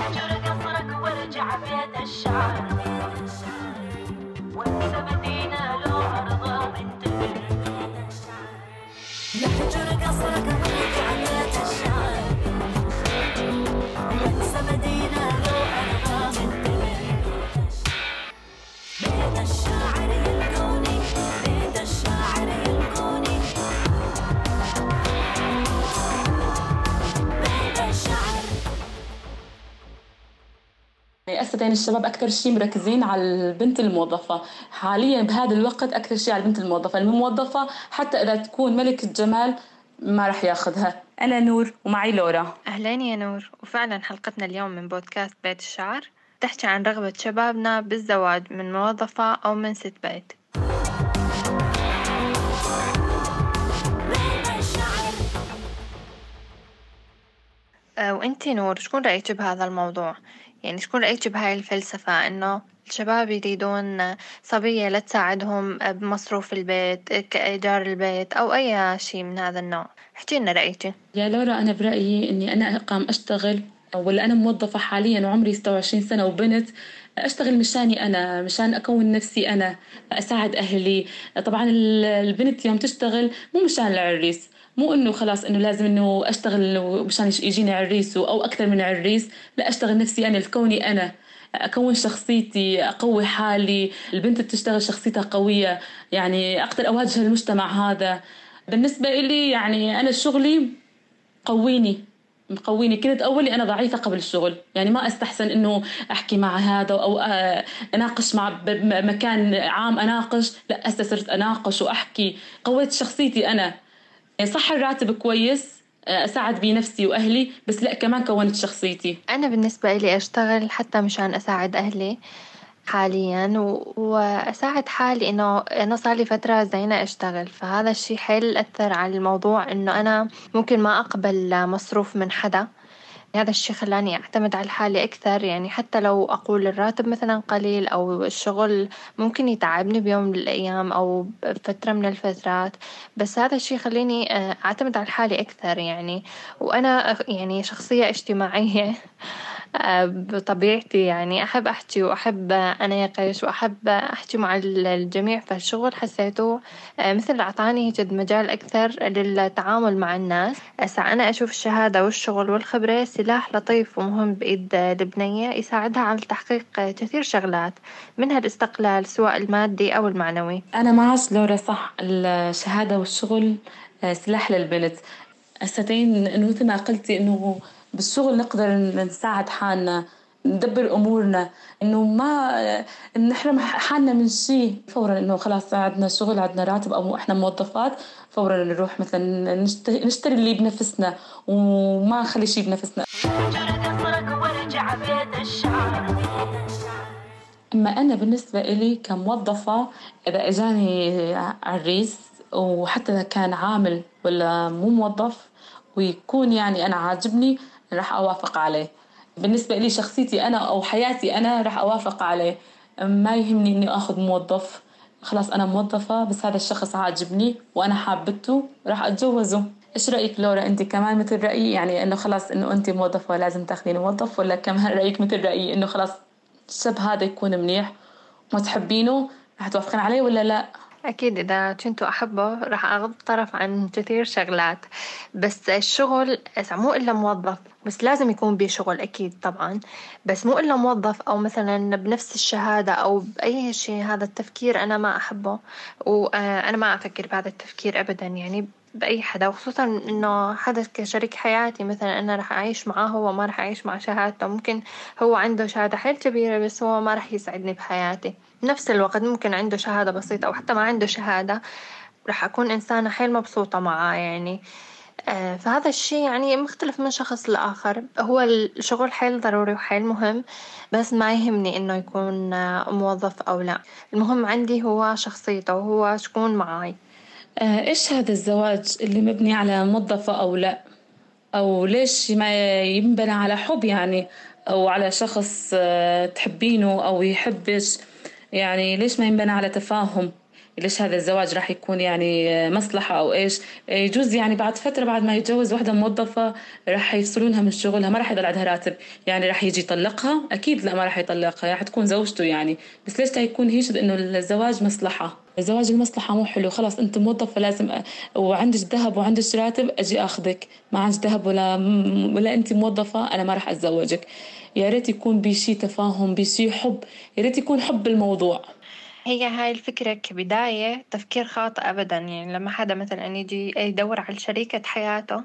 اهجر قصرك وارجع بيت الشعر. وانسى مدينة لو أرضى بنت نهجر قصرك وارجع بيت هسه يعني الشباب أكثر شيء مركزين على البنت الموظفة. حاليا بهذا الوقت أكثر شيء على البنت الموظفة. الموظفة حتى إذا تكون ملكه جمال ما راح ياخذها. أنا نور ومعي لورا. أهلين يا نور. وفعلا حلقتنا اليوم من بودكاست بيت الشعر. تحكي عن رغبة شبابنا بالزواج من موظفة أو من ست بيت. أه، وانتي نور شكون رأيك بهذا الموضوع؟ يعني شكون رأيك بهاي الفلسفة؟ إنه الشباب يريدون صبية لتساعدهم بمصروف البيت كإيجار البيت أو أي شيء من هذا النوع. احكي لنا رأيك. يا لورا أنا برأيي إني أنا أقام أشتغل ولا أنا موظفة حاليا وعمري 26 سنة وبنت أشتغل مشاني أنا مشان أكون نفسي أنا أساعد أهلي. طبعا ال- البنت يوم تشتغل مو مشان العريس. مو إنه خلاص إنه لازم إنه أشتغل مشان يجيني عريس أو أكثر من عريس لا أشتغل نفسي أنا لكوني أنا. أكون شخصيتي أقوي حالي. البنت بتشتغل شخصيتها قوية. يعني أقدر أواجه المجتمع هذا. بالنسبة لي يعني أنا شغلي قويني. مقويني كنت أولي أنا ضعيفة قبل الشغل. يعني ما أستحسن إنه أحكي مع هذا أو أناقش مع بمكان عام أناقش. لا هسه صرت أناقش وأحكي. قويت شخصيتي أنا. صح الراتب كويس آه، أساعد بيه نفسي وأهلي بس لا كمان كونت شخصيتي. أنا بالنسبة لي أشتغل حتى مشان أساعد أهلي حاليا و... وأساعد حالي إنه أنا صار لي فترة زينة أشتغل. فهذا الشي حيل أثر على الموضوع إنه أنا ممكن ما أقبل مصروف من حدا. هذا الشي خلاني أعتمد على حالي أكثر. يعني حتى لو أقول الراتب مثلا قليل أو الشغل ممكن يتعبني بيوم من الأيام أو بفترة من الفترات بس هذا الشي يخليني آه، أعتمد على حالي أكثر يعني. وأنا يعني شخصية اجتماعية. آه، بطبيعتي يعني أحب أحكي وأحب أناقش وأحب أحكي مع ال- الجميع فالشغل حسيته آه، مثل أعطاني جد مجال أكثر للتعامل مع الناس. هسا أنا أشوف الشهادة والشغل والخبرة سلاح لطيف ومهم بإيد البنية يساعدها على تحقيق كثير شغلات منها الاستقلال سواء المادي أو المعنوي. أنا معك لورا صح الشهادة والشغل آه، سلاح للبنت هستين إنه مثل ما قلتي إنه بالشغل نقدر نساعد حالنا ندبر أمورنا إنه ما نحرم حالنا من شيء. فورا إنه خلاص عندنا شغل عندنا راتب أو إحنا موظفات فورا نروح مثلا نشت- نشتري اللي بنفسنا وما نخلي شيء بنفسنا. أما أنا بالنسبة إلي كموظفة إذا إجاني عريس وحتى إذا كان عامل ولا مو موظف ويكون يعني أنا عاجبني راح أوافق عليه. بالنسبة إلي شخصيتي أنا أو حياتي أنا راح أوافق عليه. ما يهمني إني أخذ موظف. خلاص أنا موظفة بس هذا الشخص عاجبني وأنا حابته راح أتجوزه. إيش رأيك لورا؟ أنت كمان مثل رأيي؟ يعني إنه خلاص إنه أنت موظفة لازم تاخذين موظف ولا كمان رأيك مثل رأيي إنه خلاص الشاب هذا يكون منيح وما تحبينه رح توافقين عليه ولا لا؟ أكيد إذا كنت أحبة راح أغض طرف عن كثير شغلات. بس الشغل مو إلا موظف بس لازم يكون بيه شغل أكيد طبعا. بس مو إلا موظف أو مثلا بنفس الشهادة أو بأي شيء هذا التفكير أنا ما أحبه. وأنا ما أفكر بهذا التفكير أبدا يعني بأي حدا وخصوصا إنه حدا كشريك حياتي مثلا أنا راح أعيش معاه هو ما راح أعيش مع شهادته. ممكن هو عنده شهادة حيل كبيرة بس هو ما راح يسعدني بحياتي. بنفس الوقت ممكن عنده شهادة بسيطة أو حتى ما عنده شهادة راح أكون إنسانة حيل مبسوطة معاه يعني. آه، فهذا الشيء يعني مختلف من شخص لآخر. هو الشغل حيل ضروري وحيل مهم بس ما يهمني إنه يكون آه، موظف أو لا. المهم عندي هو شخصيته وهو شكون معاي. آه، إيش هذا الزواج اللي مبني على موظفة أو لا؟ أو ليش ما ينبنى على حب يعني؟ أو على شخص تحبينه أو يحبش؟ يعني ليش ما ينبنى على تفاهم؟ ليش هذا الزواج راح يكون يعني مصلحة أو إيش؟ يجوز يعني بعد فترة بعد ما يتجوز واحدة موظفة راح يفصلونها من شغلها ما راح يضل عندها راتب. يعني راح يجي يطلقها؟ أكيد لا ما راح يطلقها راح تكون زوجته يعني. بس ليش يكون هيك إنه الزواج مصلحة؟ الزواج المصلحة مو حلو خلاص أنت موظفة لازم أ... وعندك ذهب وعندك راتب أجي أخذك. ما عندك ذهب ولا ولا أنت موظفة أنا ما راح أتزوجك. يا ريت يكون بشي تفاهم بشي حب يا ريت يكون حب الموضوع. هي هاي الفكرة كبداية تفكير خاطئ أبدا. يعني لما حدا مثلا يجي يدور على شريكة حياته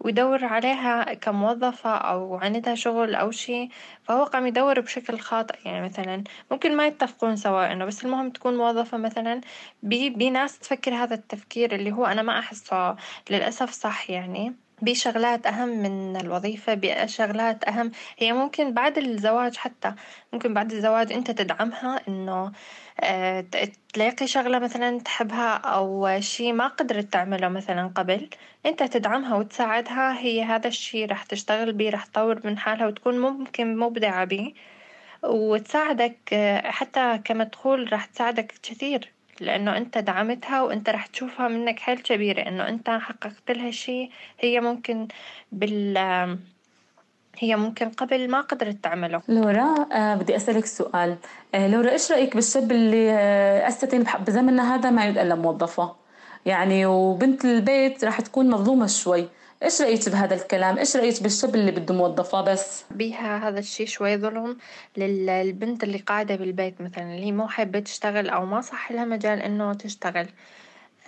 ويدور عليها كموظفة أو عندها شغل أو شي فهو قام يدور بشكل خاطئ. يعني مثلا ممكن ما يتفقون سوا إنه بس المهم تكون موظفة مثلا. بي, بي ناس تفكر هذا التفكير اللي هو أنا ما أحسه للأسف صح يعني. بشغلات أهم من الوظيفة بشغلات أهم. هي ممكن بعد الزواج حتى ممكن بعد الزواج أنت تدعمها إنه آه، تلاقي شغلة مثلا تحبها أو شي ما قدرت تعمله مثلا قبل أنت تدعمها وتساعدها. هي هذا الشي راح تشتغل بيه راح تطور من حالها وتكون ممكن مبدعة بيه. وتساعدك آه، حتى كمدخول راح تساعدك كثير لأنه أنت دعمتها وأنت راح تشوفها منك حيل كبيرة إنه أنت حققت لها شي هي ممكن بال هي ممكن قبل ما قدرت تعمله. لورا آه بدي أسألك سؤال. آه لورا إيش رأيك بالشاب اللي آه أستتين بزمننا هذا ما إلا موظفة؟ يعني وبنت البيت راح تكون مظلومة شوي. إيش رأيك بهذا الكلام؟ إيش رأيك بالشاب اللي بده موظفة بس؟ بيها هذا الشيء شوي ظلم للبنت اللي قاعدة بالبيت مثلا اللي مو حابة تشتغل أو ما صح لها مجال إنه تشتغل.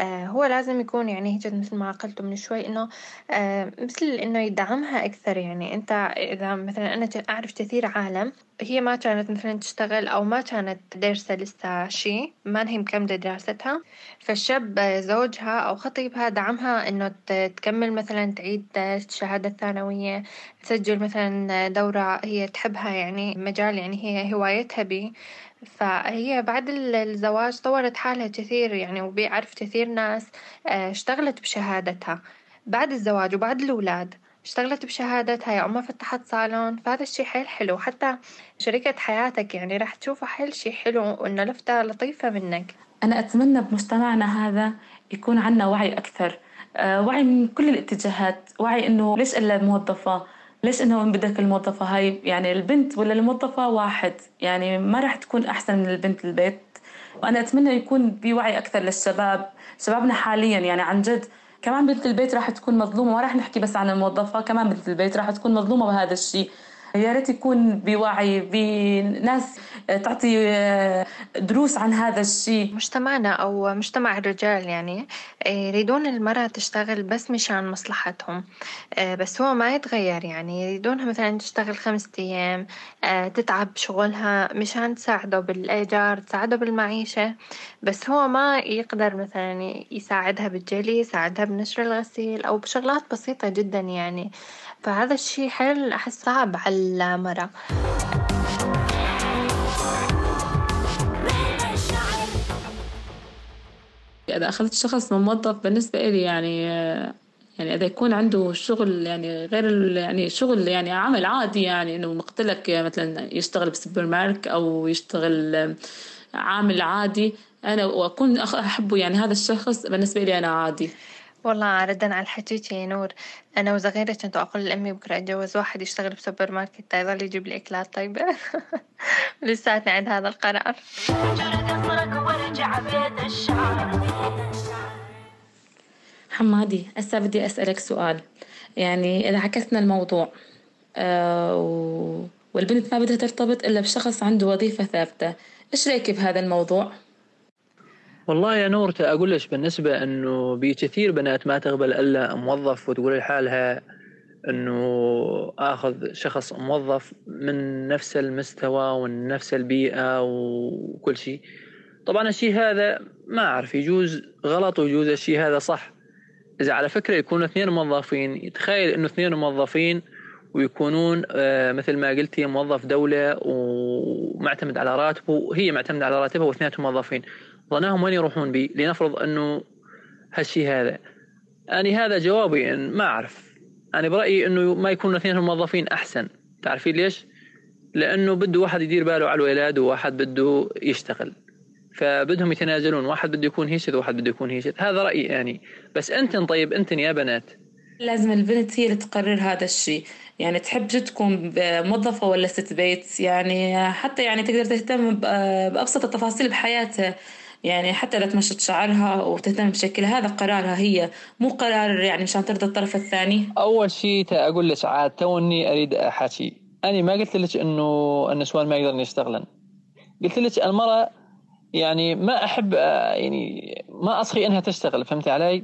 آه، هو لازم يكون يعني هيك مثل ما قلتوا من شوي إنه آه، مثل إنه يدعمها أكثر يعني. أنت إذا مثلا أنا أعرف كثير عالم هي ما كانت مثلا تشتغل أو ما كانت دارسة لسه شي ما هي مكملة دراستها. فالشاب زوجها أو خطيبها دعمها إنه تكمل مثلا تعيد الشهادة الثانوية تسجل مثلا دورة هي تحبها يعني مجال يعني هي هوايتها بيه فهي بعد الزواج طورت حالها كثير يعني وبيعرف كثير ناس آه، اشتغلت بشهادتها. بعد الزواج وبعد الأولاد اشتغلت بشهادتها يا أما فتحت صالون فهذا الشي حيل حلو. حتى شريكة حياتك يعني راح تشوفه حيل شي حلو وإنه لفتة لطيفة منك. أنا أتمنى بمجتمعنا هذا يكون عنا وعي أكثر. آه، وعي من كل الاتجاهات. وعي إنه ليش إلا موظفة؟ ليش إنه بدك الموظفة هاي؟ يعني البنت ولا الموظفة واحد. يعني ما راح تكون أحسن من البنت البيت. وأنا أتمنى يكون في وعي أكثر للشباب. شبابنا حاليا يعني عن جد كمان بنت البيت راح تكون مظلومة ما راح نحكي بس عن الموظفة كمان بنت البيت راح تكون مظلومة بهذا الشيء. يا ريت يكون بوعي بناس تعطي آه، دروس عن هذا الشيء. مجتمعنا أو مجتمع الرجال يعني آه، يريدون المرأة تشتغل بس مشان مصلحتهم. آه، بس هو ما يتغير يعني. يريدونها مثلا تشتغل خمسة أيام تتعب شغلها مشان تساعده بالإيجار تساعده بالمعيشة. بس هو ما يقدر مثلا يساعدها بالجلي يساعدها بنشر الغسيل أو بشغلات بسيطة جدا يعني. فهذا الشي حيل أحس صعب على المرأة إذا أخذت شخص موظف بالنسبة إلي يعني يعني إذا يكون عنده شغل يعني غير يعني شغل يعني عمل عادي يعني إنه مقتلك مثلا يشتغل بسوبر مارك أو يشتغل عامل عادي أنا وأكون أحبه يعني هذا الشخص بالنسبة لي أنا عادي. والله ردا على الحكيك يا نور. أنا وصغيرة كنت أقول لأمي بكرة أتجوز واحد يشتغل بسوبر ماركت يظل يجيب لي أكلات طيبة. لساتني عند هذا القرار. حمادي هسه بدي أسألك سؤال. يعني إذا عكسنا الموضوع آه والبنت ما بدها ترتبط إلا بشخص عنده وظيفة ثابتة إيش رأيك بهذا الموضوع؟ والله يا نور أقول لك بالنسبة إنه بكثير بنات ما تقبل إلا موظف وتقول لحالها إنه آخذ شخص موظف من نفس المستوى ومن نفس البيئة وكل شيء. طبعا الشيء هذا ما أعرف يجوز غلط ويجوز الشيء هذا صح. إذا على فكرة يكونوا اثنين موظفين يتخيل إنه اثنين موظفين ويكونون آه، مثل ما قلتي موظف دولة ومعتمد على راتبه وهي معتمدة على راتبها واثنيناتهم موظفين. ظناهم وين يروحون بي لنفرض أنه هالشيء هذا. أني هذا جوابي إن ما أعرف. أنا برأيي إنه ما يكونوا اثنين موظفين أحسن. تعرفين ليش؟ لأنه بده واحد يدير باله على الولاد وواحد بده يشتغل. فبدهم يتنازلون. واحد بده يكون هيشذ وواحد بده يكون هيشذ هذا رأيي يعني. بس أنتن طيب أنتن يا بنات. لازم البنت هي اللي تقرر هذا الشيء يعني تحب تكون موظفة ولا ست بيت؟ يعني حتى يعني تقدر تهتم بأبسط التفاصيل بحياتها. يعني حتى لا تمشط شعرها وتهتم بشكلها هذا قرارها هي مو قرار يعني مشان ترضى الطرف الثاني. أول شيء أقول لك عاد توني أريد احكي أنا ما قلت لك إنه النسوان ما يقدرن يشتغلن. قلت لك المرأة يعني ما أحب يعني ما اصغي إنها تشتغل فهمتي علي؟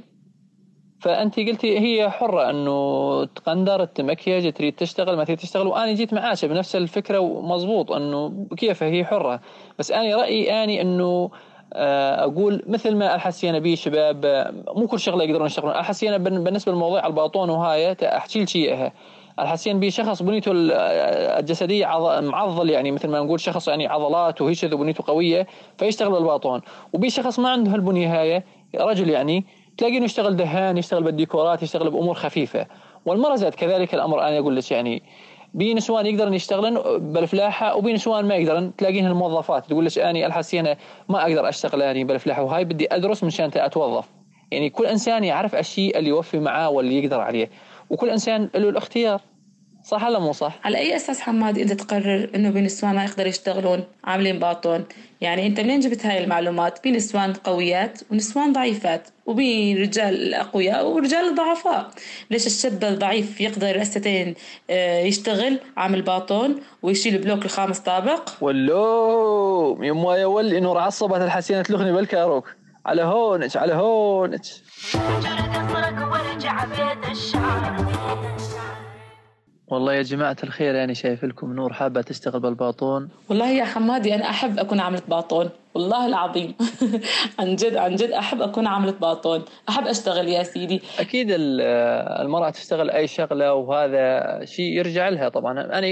فأنت قلتي هي حرة إنه تقندر تمكيج تريد تشتغل ما تريد تشتغل. وأنا جيت معاك بنفس الفكرة ومضبوط إنه كيف هي حرة. بس أنا رأيي أني إنه آه، أقول مثل ما الحسينا به شباب مو كل شغلة يقدرون يشتغلون. الحسينا بالنسبة لموضوع الباطون وهاي أحكي لك إياها. الحسين به شخص بنيته الجسدية معضل يعني مثل ما نقول شخص يعني عضلات وهيش بنيته قوية فيشتغل بالباطون وبي شخص ما عنده هالبنية هاي رجل يعني تلاقيه يشتغل دهان يشتغل بالديكورات يشتغل بأمور خفيفة. والمراه زاد كذلك الأمر أنا أقول لك يعني بي نسوان يقدرن يشتغلن بالفلاحة وبي نسوان ما يقدرن. تلاقيهن الموظفات تقول لك اني الحسينه ما أقدر أشتغل اني بالفلاحة وهاي بدي أدرس مشان أتوظف. يعني كل إنسان يعرف الشيء اللي يوفي معاه واللي يقدر عليه. وكل إنسان له الاختيار. صح ولا مو صح؟ على أي أساس حماد انت تقرر إنه بنسوان ما يقدروا يشتغلون عاملين باطون؟ يعني أنت منين جبت هاي المعلومات؟ في نسوان قويات ونسوان ضعيفات وبي رجال أقوياء ورجال ضعفاء، ليش الشاب الضعيف يقدر الستين آه، يشتغل عامل باطون ويشيل بلوك الخامس طابق؟ ولو يما يا ولي انه عصبت الحسينة تلغني بالكاروك على هونك على هونك ورجع بيت الشعر والله يا جماعة الخير يعني شايف لكم نور حابة تشتغل بالباطون. والله يا حمادي أنا أحب أكون عاملة باطون. والله العظيم. عن جد عن جد أحب أكون عاملة باطون. أحب أشتغل يا سيدي. أكيد المرأة تشتغل أي شغلة وهذا شيء يرجع لها طبعا. أنا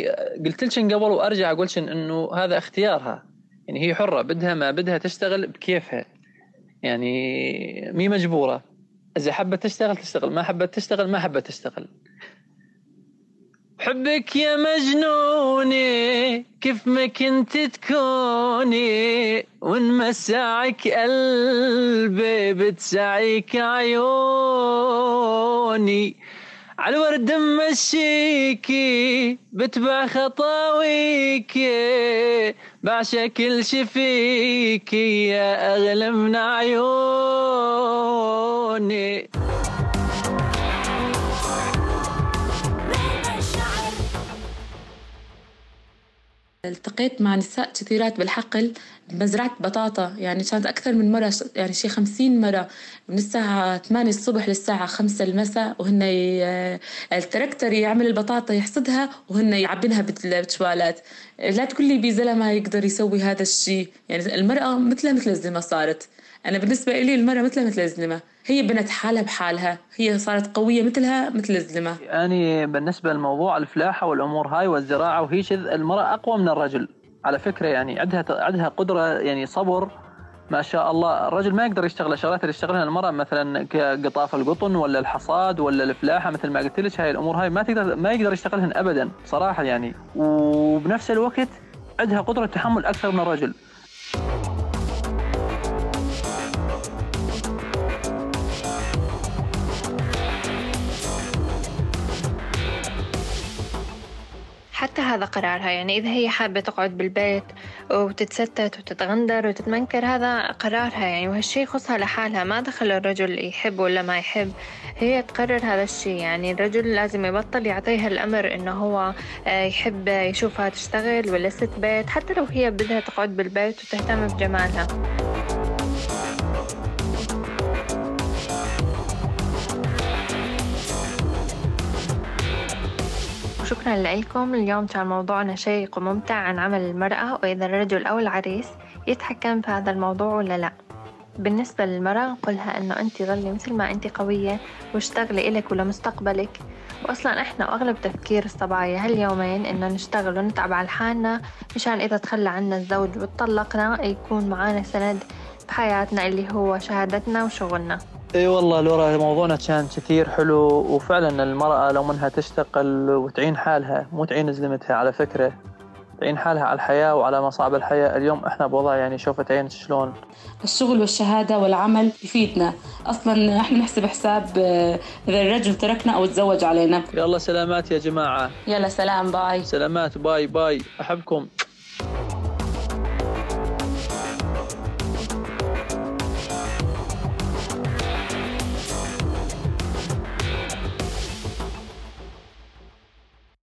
قلت لك قبل وأرجع أقول إنه هذا اختيارها. يعني هي حرة بدها ما بدها تشتغل بكيفها. يعني مي مجبورة. إذا حبت تشتغل تشتغل. ما حبت تشتغل ما حبت تشتغل. حبك يا مجنوني كيف ما كنت تكوني. ونمسعك قلبي بتسعيك عيوني. على الورد مشيكي بتبع خطاويكي. بعشق كل شي فيكي يا أغلى من عيوني. التقيت مع نساء كثيرات بالحقل بمزرعة بطاطا يعني كانت أكثر من مرة يعني شي خمسين مرة من الساعة ثمانية الصبح للساعة خمسة المساء وهن التركتر يعمل البطاطا يحصدها وهن يعبنها بتشوالات لا تقول لي بزلمة يقدر يسوي هذا الشيء يعني المرأة مثلها مثل الزلمة صارت. أنا بالنسبة لي المرأة مثلها مثل الزلمة هي بنت حالها بحالها. هي صارت قوية مثلها مثل الزلمة يعني بالنسبة لموضوع الفلاحة والأمور هاي والزراعة وهي المرأة أقوى من الرجل. على فكرة يعني عندها عندها قدرة يعني صبر. ما شاء الله. الرجل ما يقدر يشتغل الشغلات اللي يشتغلها المرأة مثلا كقطاف القطن ولا الحصاد ولا الفلاحة مثل ما قلت لك. هاي الأمور هاي ما تقدر ما يقدر يشتغلهن أبدا صراحة يعني. وبنفس الوقت عندها قدرة تحمل أكثر من الرجل. حتى هذا قرارها. يعني إذا هي حابة تقعد بالبيت وتتستت وتتغندر وتتمنكر هذا قرارها. يعني وهالشي يخصها لحالها. ما دخل الرجل يحب ولا ما يحب. هي تقرر هذا الشي. يعني الرجل لازم يبطل يعطيها الأمر إنه هو آه، يحب يشوفها تشتغل ولا ست بيت. حتى لو هي بدها تقعد بالبيت وتهتم بجمالها. شكرا لكم. اليوم كان موضوعنا شيق وممتع عن عمل المرأة وإذا الرجل أو العريس يتحكم في هذا الموضوع ولا لا. بالنسبة للمرأة نقولها إنه أنت ظلي مثل ما أنت قوية واشتغلي إلك ولمستقبلك. وأصلا إحنا وأغلب تفكير الصبايا هاليومين إنه نشتغل ونتعب على حالنا مشان إذا تخلى عنا الزوج وطلقنا يكون معانا سند بحياتنا اللي هو شهادتنا وشغلنا. إي والله لورا موضوعنا كان كثير حلو وفعلا المرأة لو منها تشتغل وتعين حالها مو تعين زلمتها على فكرة تعين حالها على الحياة وعلى مصاعب الحياة. اليوم إحنا بوضع يعني شوفت عين شلون. الشغل والشهادة والعمل يفيدنا. أصلا إحنا نحسب حساب آه، إذا الرجل تركنا أو تزوج علينا. يلا سلامات يا جماعة. يلا سلام bye. سلامات bye bye. أحبكم.